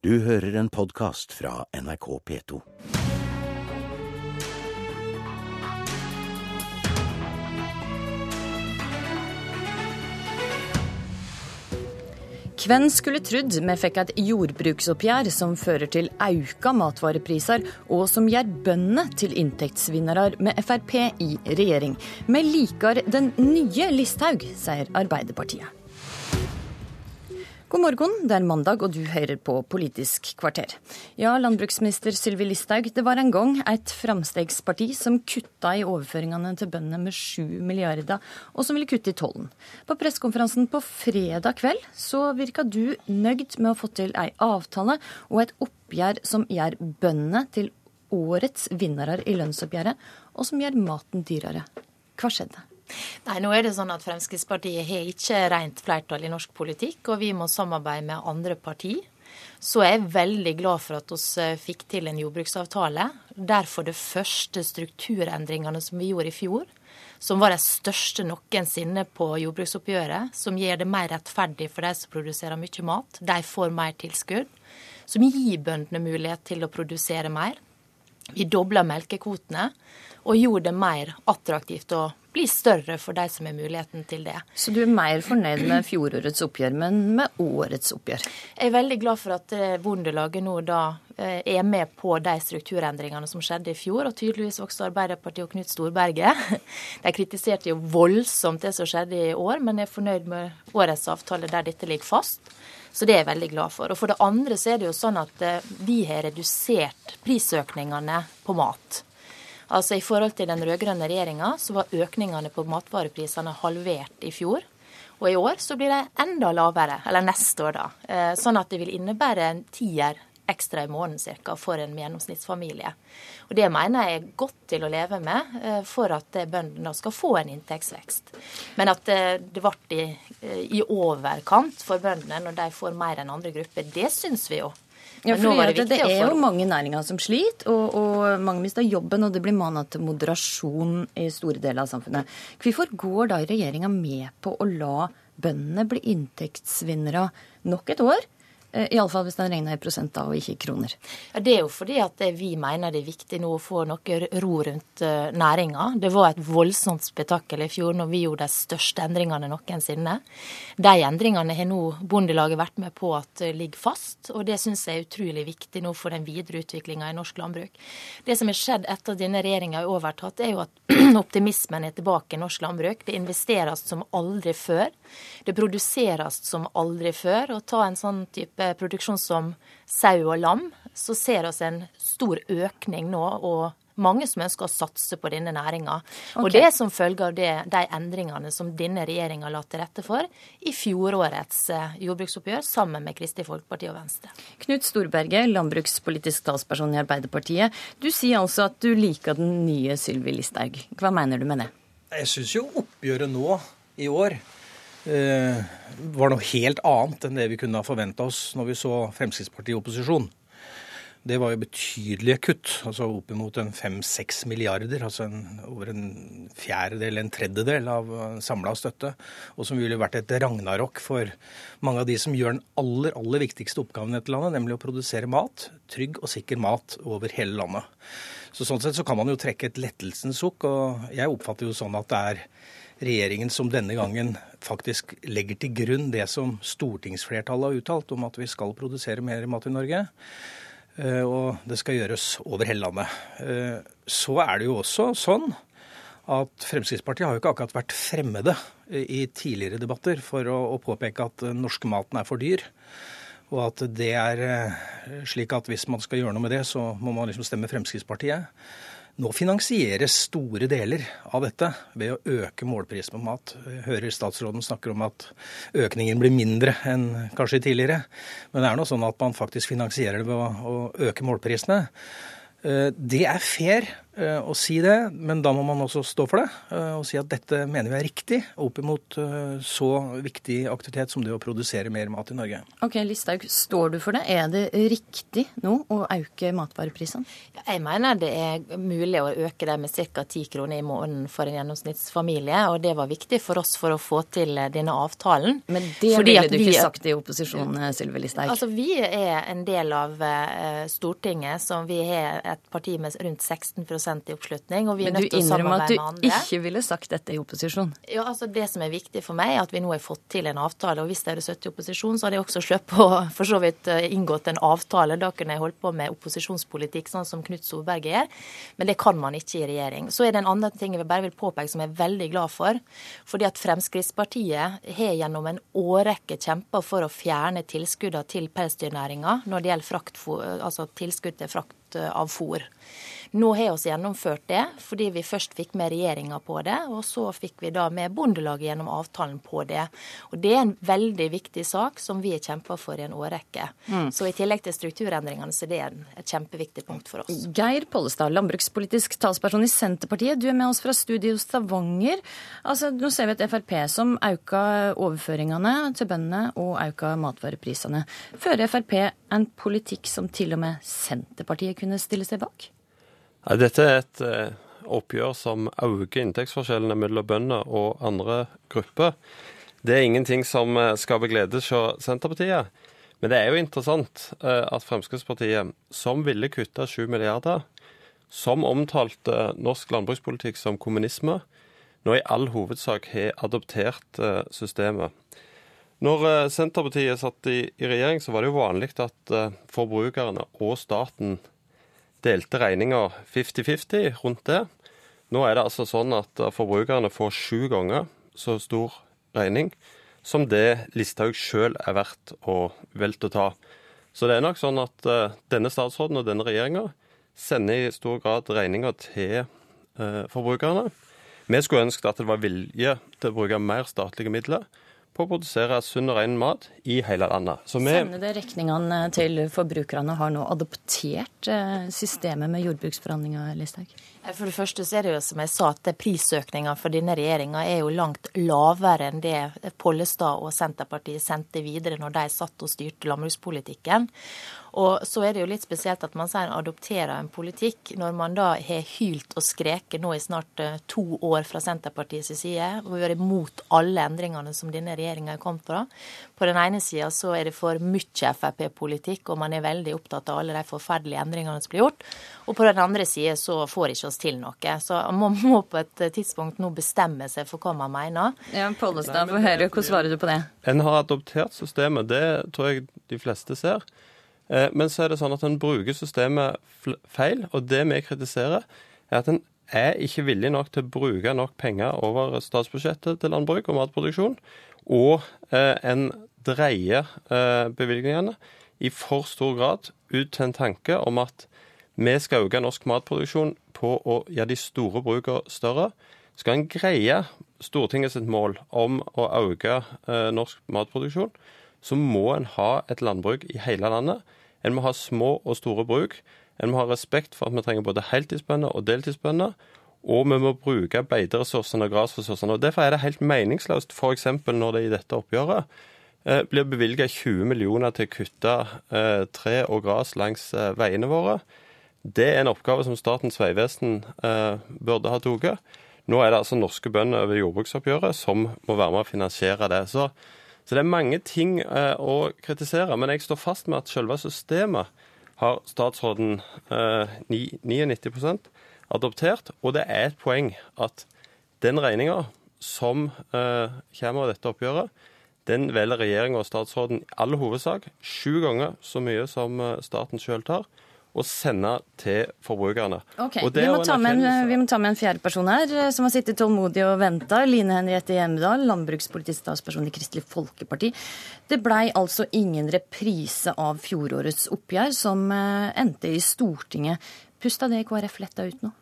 Du hører en podkast fra NRK P2. Hvem skulle trodd vi fikk et jordbruksoppgjør som fører til auka matvarepriser, og som gjør bøndene til inntektsvinnere med Frp i regjering. Vi liker den nye Listhaug, sier Arbeiderpartiet. God morgen, det er mandag og du hører på Politisk kvarter. Ja, landbruksminister Sylvi Listhaug, det var en gang et framstegsparti som kutta i overføringene til bøndene med 7 milliarder, og som ville kutte i tollen. På pressekonferansen på fredag kveld så virka du nøyd med å få til ei avtale og et oppgjør som gjør bøndene til årets vinnere i lønnsoppgjøret, og som gjør maten dyrere. Hva skjedde? Nei, nå er det sånn at Fremskrittspartiet har ikke rent flertall i norsk politikk, og vi må samarbeide med andre partier. Så jeg er veldig glad for at vi eh, fikk til en jordbruksavtale. Derfor de første strukturendringene som vi gjorde i fjor, som var de største noensinne på jordbruksoppgjøret, som gjør det mer rettferdig for de som produserer mye mat. De får mer tilskudd. Som gir bøndene mulighet til å produsere mer. Vi dobla melkekvotene og gjorde det mer attraktivt å bli større for de som har muligheten til det. Så du er mer fornøyd med fjorårets oppgjør, men med årets oppgjør? Jeg er veldig glad for at eh, Bondelaget nå da eh, er med på de strukturendringene som skjedde i fjor, og tydeligvis også Arbeiderpartiet og Knut Storberget. De kritiserte jo voldsomt det som skjedde i år, men er fornøyd med årets avtale der dette ligger fast. Så det er jeg veldig glad for. Og for det andre så er det jo sånn at eh, vi har redusert prisøkningene på mat. Altså I forhold til den rød-grønne regjeringa så var økningene på matvareprisene halvert i fjor. Og i år så blir det enda lavere, eller neste år, da. Eh, sånn at det vil innebære en tier ekstra i måneden cirka for en gjennomsnittsfamilie. Og Det mener jeg er godt til å leve med eh, for at bøndene skal få en inntektsvekst. Men at eh, det ble i, i overkant for bøndene når de får mer enn andre grupper, det syns vi jo. Ja, for det, det, er jo mange næringer som sliter, og, og mange mister jobben, og det blir mana til moderasjon i store deler av samfunnet. Hvorfor går da regjeringa med på å la bøndene bli inntektsvinnere nok et år? Eh, Iallfall hvis den regner i prosenter og ikke i kroner. Ja, Det er jo fordi at vi mener det er viktig nå å få noe ro rundt eh, næringa. Det var et voldsomt spetakkel i fjor når vi gjorde de største endringene noensinne. De endringene har nå Bondelaget vært med på at ligger fast, og det syns jeg er utrolig viktig nå for den videre utviklinga i norsk landbruk. Det som har skjedd etter at denne regjeringa har overtatt, er jo at optimismen er tilbake i norsk landbruk. Det investeres som aldri før. Det produseres som aldri før. Og ta en sånn type produksjon som sau og lam, så ser vi en stor økning nå. og mange som ønsker å satse på denne næringa. Okay. Og det er som følge av det, de endringene som denne regjeringa la til rette for i fjorårets eh, jordbruksoppgjør sammen med Kristelig Folkeparti og Venstre. Knut Storberget, landbrukspolitisk talsperson i Arbeiderpartiet. Du sier altså at du liker den nye Sylvi Listhaug. Hva mener du med det? Jeg syns jo oppgjøret nå i år var noe helt annet enn det vi kunne ha forventa oss når vi så Fremskrittspartiet i opposisjon. Det var jo betydelige kutt, altså oppimot en fem-seks milliarder. Altså en, over en fjerdedel, en tredjedel av samla støtte. Og som ville vært et ragnarok for mange av de som gjør den aller, aller viktigste oppgaven i dette landet, nemlig å produsere mat. Trygg og sikker mat over hele landet. Så Sånn sett så kan man jo trekke et lettelsens sukk. Og jeg oppfatter jo sånn at det er regjeringen som denne gangen faktisk legger til grunn det som stortingsflertallet har uttalt om at vi skal produsere mer mat i Norge. Eh, og det skal gjøres over hele landet. Eh, så er det jo også sånn at Fremskrittspartiet har jo ikke akkurat vært fremmede i tidligere debatter for å, påpeke at den norske maten er for dyr. Og at det er eh, slik at hvis man skal gjøre noe med det, så må man liksom stemme Fremskrittspartiet. Nå finansieres store deler av dette ved å øke målprisen på mat. Jeg hører statsråden snakker om at økningen blir mindre enn kanskje tidligere. Men det er nå sånn at man faktisk finansierer det ved å øke målprisene. Eh, det er fair å si det, men da må man også stå for det eh, og si at dette mener vi er riktig opp imot så viktig aktivitet som det å produsere mer mat i Norge. Ok, Listhaug, står du for det? Er det riktig nå å øke matvareprisene? Jeg mener det er mulig å øke dem med ca. 10 kroner i måneden for en gjennomsnittsfamilie, og det var viktig for oss for å få til denne avtalen. Men det Fordi ville du vi, ikke sagt i opposisjon, Sylvi Listhaug? Altså, vi er en del av Stortinget, som vi har et parti med rundt 16 i oppslutning. og vi er nødt til å samarbeide med andre. Men du innrømmer at du ikke ville sagt dette i opposisjon? Ja, altså Det som er viktig for meg, er at vi nå har fått til en avtale. og Hvis jeg hadde sittet i opposisjon, så hadde jeg også sluppet å for så vidt eh, inngått en avtale. Da kunne jeg holdt på med opposisjonspolitikk, sånn som Knut Solberg gjør. Men det kan man ikke i regjering. Så er det en annen ting jeg bare vil påpeke som jeg er veldig glad for. Fordi at Fremskrittspartiet har gjennom en årrekke kjempa for å fjerne tilskuddene til pelsdyrnæringa når det gjelder frakt, altså tilskudd til frakt av fôr. Nå har vi gjennomført det, fordi vi først fikk med regjeringa på det, og så fikk vi da med Bondelaget gjennom avtalen på det. Og Det er en veldig viktig sak som vi har kjempa for i en årrekke. Mm. Så i tillegg til strukturendringene, så det er et kjempeviktig punkt for oss. Geir Pollestad, landbrukspolitisk talsperson i Senterpartiet. Du er med oss fra studio Stavanger. Altså, nå ser vi et Frp som auka overføringene til bøndene og auka matvareprisene. Fører Frp en politikk som til og med Senterpartiet kunne stille seg bak? Dette er et eh, oppgjør som øker inntektsforskjellene mellom bønder og andre grupper. Det er ingenting som eh, skaper glede hos Senterpartiet. Men det er jo interessant eh, at Fremskrittspartiet, som ville kutte 7 milliarder, som omtalte norsk landbrukspolitikk som kommunisme, nå i all hovedsak har adoptert systemet. Når Senterpartiet satt i, regjering, så var det jo vanlig at forbrukerne og staten delte regninga 50-50 rundt det. Nå er det altså sånn at forbrukerne får sju ganger så stor regning som det Listhaug sjøl er verdt å velte å ta. Så det er nok sånn at uh, denne statsråden og denne regjeringa sender i stor grad regninga til uh, forbrukerne. Vi skulle ønsket at det var vilje til å bruke mer statlige midler på å produsere sunn og ren mat i hele landet. Så vi Sender det regningene til forbrukerne har nå adoptert eh, systemet med jordbruksforhandlinger, Listhaug? For det første så er det jo som jeg sa, at prisøkninga for denne regjeringa er jo langt lavere enn det Pollestad og Senterpartiet sendte videre når de satt og styrte landbrukspolitikken. Og så er det jo litt spesielt at man sier adopterer en politikk når man da har hylt og skreket nå i snart eh, to år fra Senterpartiets side og vært imot alle endringene som denne regjeringa er kommet fra. På den ene sida så er det for mye Frp-politikk, og man er veldig opptatt av alle de forferdelige endringene som blir gjort. Og på den andre sida så får ikke oss til noe. Så man må på et tidspunkt nå bestemme seg for hva man mener. Ja, Pollestad, få høre. Hvordan svarer du på det? En har adoptert systemet, det tror jeg de fleste ser. Eh, men så er det sånn at en bruker systemet feil, og det vi kritiserer, er at en er ikke villig nok til å bruke nok penger over statsbudsjettet til landbruk og matproduksjon, og eh, en dreier eh, bevilgningene i for stor grad ut til en tanke om at vi skal øke norsk matproduksjon på å gjøre de store brukene større. Skal en greie Stortingets mål om å øke norsk matproduksjon, så må en ha et landbruk i hele landet. En må ha små og store bruk. En må ha respekt for at vi trenger både heltidsbønder og deltidsbønder. Og vi må bruke beiteressursene og grasressursene. Og Derfor er det helt meningsløst f.eks. når det i dette oppgjøret eh, blir bevilga 20 millioner til å kutte eh, tre og gras langs eh, veiene våre. Det er en oppgave som Statens vegvesen eh, burde ha tatt. Nå er det altså norske bønder over jordbruksoppgjøret som må være med å finansiere det. Så, så det er mange ting eh, å kritisere. Men jeg står fast med at selve systemet har statsråden eh, 99 adoptert. Og det er et poeng at den regninga som eh, kommer av dette oppgjøret, den velger regjeringa og statsråden i all hovedsak sju ganger så mye som eh, staten sjøl tar å sende til forbrukerne. Okay. Vi må, en, vi, må ta med en fjerde person her, eh, som har sittet tålmodig og venta. Line Henriette Hjemdal, landbrukspolitisk talsperson i Kristelig Folkeparti. Det blei altså ingen reprise av fjorårets oppgjør, som eh, endte i Stortinget. Pusta det KrF letta ut nå?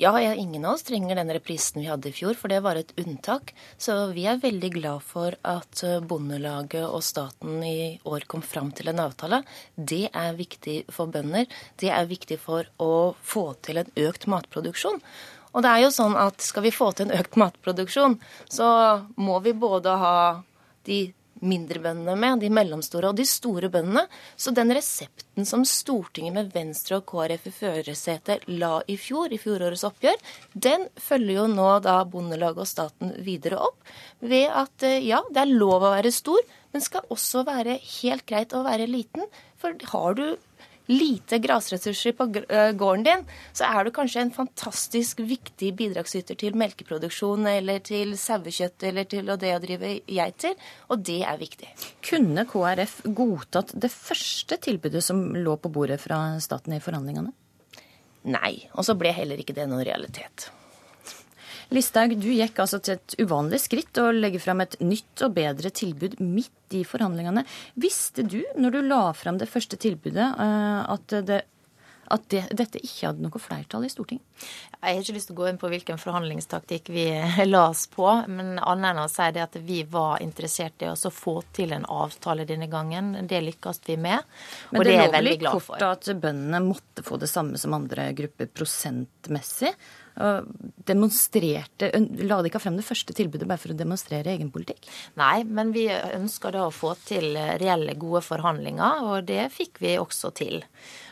Ja, ingen av oss trenger den reprisen vi hadde i fjor, for det var et unntak. Så vi er veldig glad for at eh, Bondelaget og staten i år kom fram til en avtale. Det er viktig for bønder. Det er viktig for å få til en økt matproduksjon. Og det er jo sånn at skal vi få til en økt matproduksjon, så må vi både ha de mindre bøndene med, de mellomstore og de store bøndene. Så den resepten som Stortinget med Venstre og KrF i førersetet la i fjor, i fjorårets oppgjør, den følger jo nå da Bondelaget og staten videre opp ved at eh, ja, det er lov å være stor, men skal også være helt greit å være liten. For har du lite grasressurser på eh, gården din, så er du kanskje en fantastisk viktig bidragsyter til melkeproduksjon eller til sauekjøtt eller til det å drive geiter, og det er viktig. Kunne KrF godtatt det første tilbudet som lå på bordet fra staten i forhandlingene? Nei, og så ble heller ikke det noen realitet. Listhaug, du gikk altså til et uvanlig skritt å legge fram et nytt og bedre tilbud midt i forhandlingene. Visste du, når du la fram det første tilbudet, eh, at, det, at det, dette ikke hadde noe flertall i Stortinget? Jeg har ikke lyst til å gå inn på hvilken forhandlingstaktikk vi la oss på, men annet enn å si det at vi var interessert i å få til en avtale denne gangen. Det lykkes vi med, og det, det er jeg veldig glad for. Men det lå vel kort at bøndene måtte få det samme som andre grupper prosentmessig? Demonstrerte La de ikke frem det første tilbudet bare for å demonstrere egen politikk? Nei, men vi ønsker da å få til reelle, gode forhandlinger, og det fikk vi også til.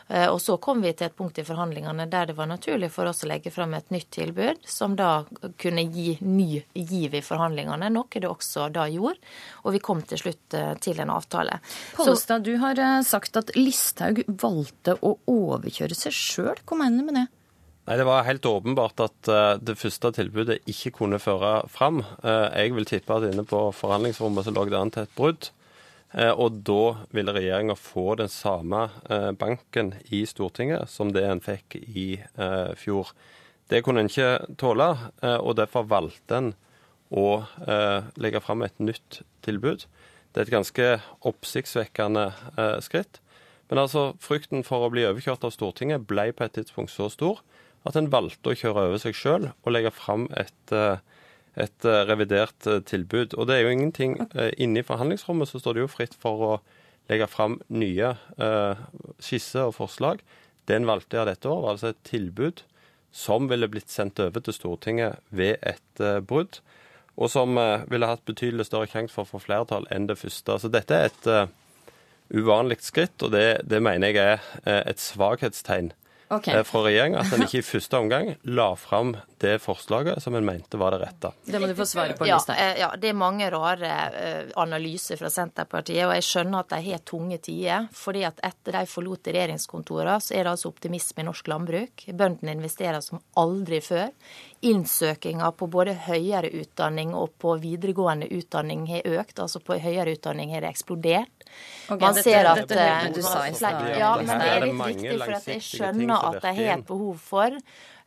Eh, og så kom vi til et punkt i forhandlingene der det var naturlig for oss å legge frem et nytt tilbud, som da kunne gi ny giv i forhandlingene, noe det også da gjorde. Og vi kom til slutt eh, til en avtale. Pollestad, du har eh, sagt at Listhaug valgte å overkjøre seg sjøl. Hva mener du med det? Nei, Det var helt åpenbart at uh, det første tilbudet ikke kunne føre fram. Uh, jeg vil tippe at inne på forhandlingsrommet så lå det an til et brudd. Uh, og da ville regjeringa få den samme banken i Stortinget som det en fikk i fjor. Det kunne en ikke tåle, og derfor valgte en å legge fram et nytt tilbud. Det er et ganske oppsiktsvekkende skritt. Men altså, frykten for å bli overkjørt av Stortinget ble på et tidspunkt så stor at en valgte å kjøre over seg sjøl og legge fram et, eh, et, eh, revidert eh, tilbud. Og det er jo ingenting Inne i forhandlingsrommet så står det jo fritt for å legge fram nye skisser og forslag. Det en valgte av dette år, var altså et tilbud som ville blitt sendt over til Stortinget ved et brudd, og som ville hatt betydelig større sjanse for å få flertall enn det første. Så dette er et uvanlig skritt, og det, det mener jeg er et svakhetstegn okay. Eh, fra regjeringa at en ikke i første omgang la fram det forslaget som en mente var det rette. Det må du få svare på. Ja, eh, ja, det er mange rare eh, analyser fra Senterpartiet, og jeg skjønner at de har tunge tider. fordi at etter de forlot regjeringskontorene, så er det altså optimisme i norsk landbruk. Bøndene investerer som aldri før. Innsøkinga på både høyere utdanning og på videregående utdanning har økt. Altså på høyere utdanning har det eksplodert. Okay, man ser at dette, dette, du sa i stad. Ja, men det er litt viktig, for at jeg skjønner at jeg har et behov for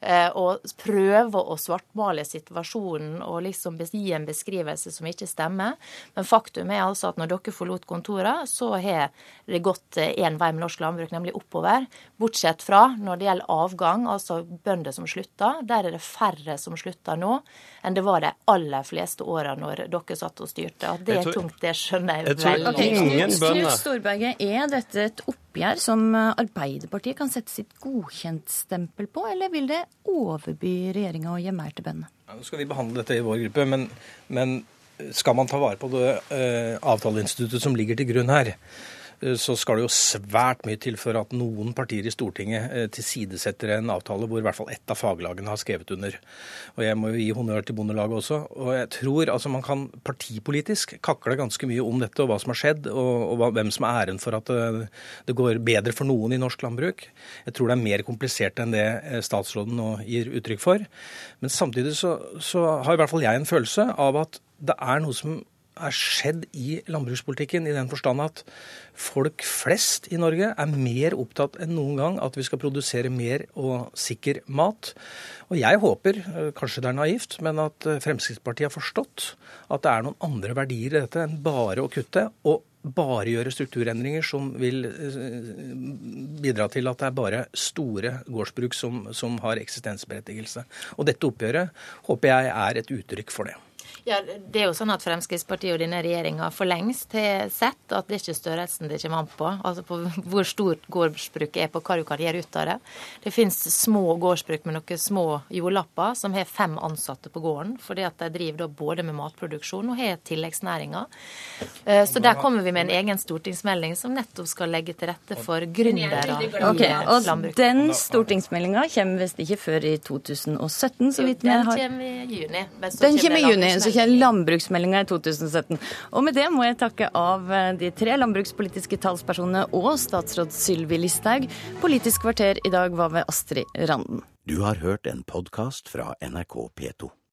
og eh, prøve å svartmale situasjonen og liksom gi en beskrivelse som ikke stemmer. Men faktum er altså at når dere forlot kontoret, så har det gått én vei med norsk landbruk, nemlig oppover. Bortsett fra når det gjelder avgang, altså bønder som slutter. Der er det færre som slutter nå enn det var de aller fleste åra når dere satt og styrte. At det er tungt, det skjønner jeg, jeg tror ingen bønder. Knut Storberget, er dette et oppgjør som Arbeiderpartiet kan sette sitt godkjentstempel på, eller vil det overby regjeringa og gi mer til bøndene? Ja, nå skal vi behandle dette i vår gruppe, men, men skal man ta vare på det uh, avtaleinstituttet som ligger til grunn her, Eh, så skal det jo svært mye til for at noen partier i Stortinget eh, tilsidesetter en avtale hvor i hvert fall ett av faglagene har skrevet under. Og Jeg må jo gi honnør til Bondelaget også. Og jeg tror altså man kan partipolitisk kakle ganske mye om dette og hva som har skjedd, og, og hvem som er æren for at eh, det går bedre for noen i norsk landbruk. Jeg tror det er mer komplisert enn det statsråden nå gir uttrykk for. Men samtidig så, så har i hvert fall jeg en følelse av at det er noe som er skjedd i landbrukspolitikken, i den forstand at folk flest i Norge er mer opptatt enn noen gang at vi skal produsere mer og sikker mat. Og jeg håper, eh, kanskje det er naivt, men at eh, Fremskrittspartiet har forstått at det er noen andre verdier i dette enn bare å kutte. og bare gjøre strukturendringer som vil bidra til at det er bare store gårdsbruk som, som har eksistensberettigelse. Og dette oppgjøret håper jeg er et uttrykk for det. Ja, det er jo sånn at Fremskrittspartiet og denne regjeringa for lengst har sett at det er ikke størrelsen det kommer an på. Altså på hvor stort gårdsbruket er, på hva du kan gjøre ut av det. Det finnes små gårdsbruk med noen små jordlapper som har fem ansatte på gården. Fordi at de driver da både med matproduksjon og har tilleggsnæringer. Eh, så der kommer vi med en egen stortingsmelding som nettopp skal legge til rette for gründere i okay, og Den stortingsmeldinga kommer visst ikke før i 2017, så vidt vi har Den kommer i juni. Den kommer i juni, så kommer landbruksmeldinga i 2017. Og med det må jeg takke av eh, de tre landbrukspolitiske talspersonene og statsråd Sylvi Listhaug. Politisk kvarter i dag var ved Astrid Randen. Du har hørt en podkast fra NRK P2.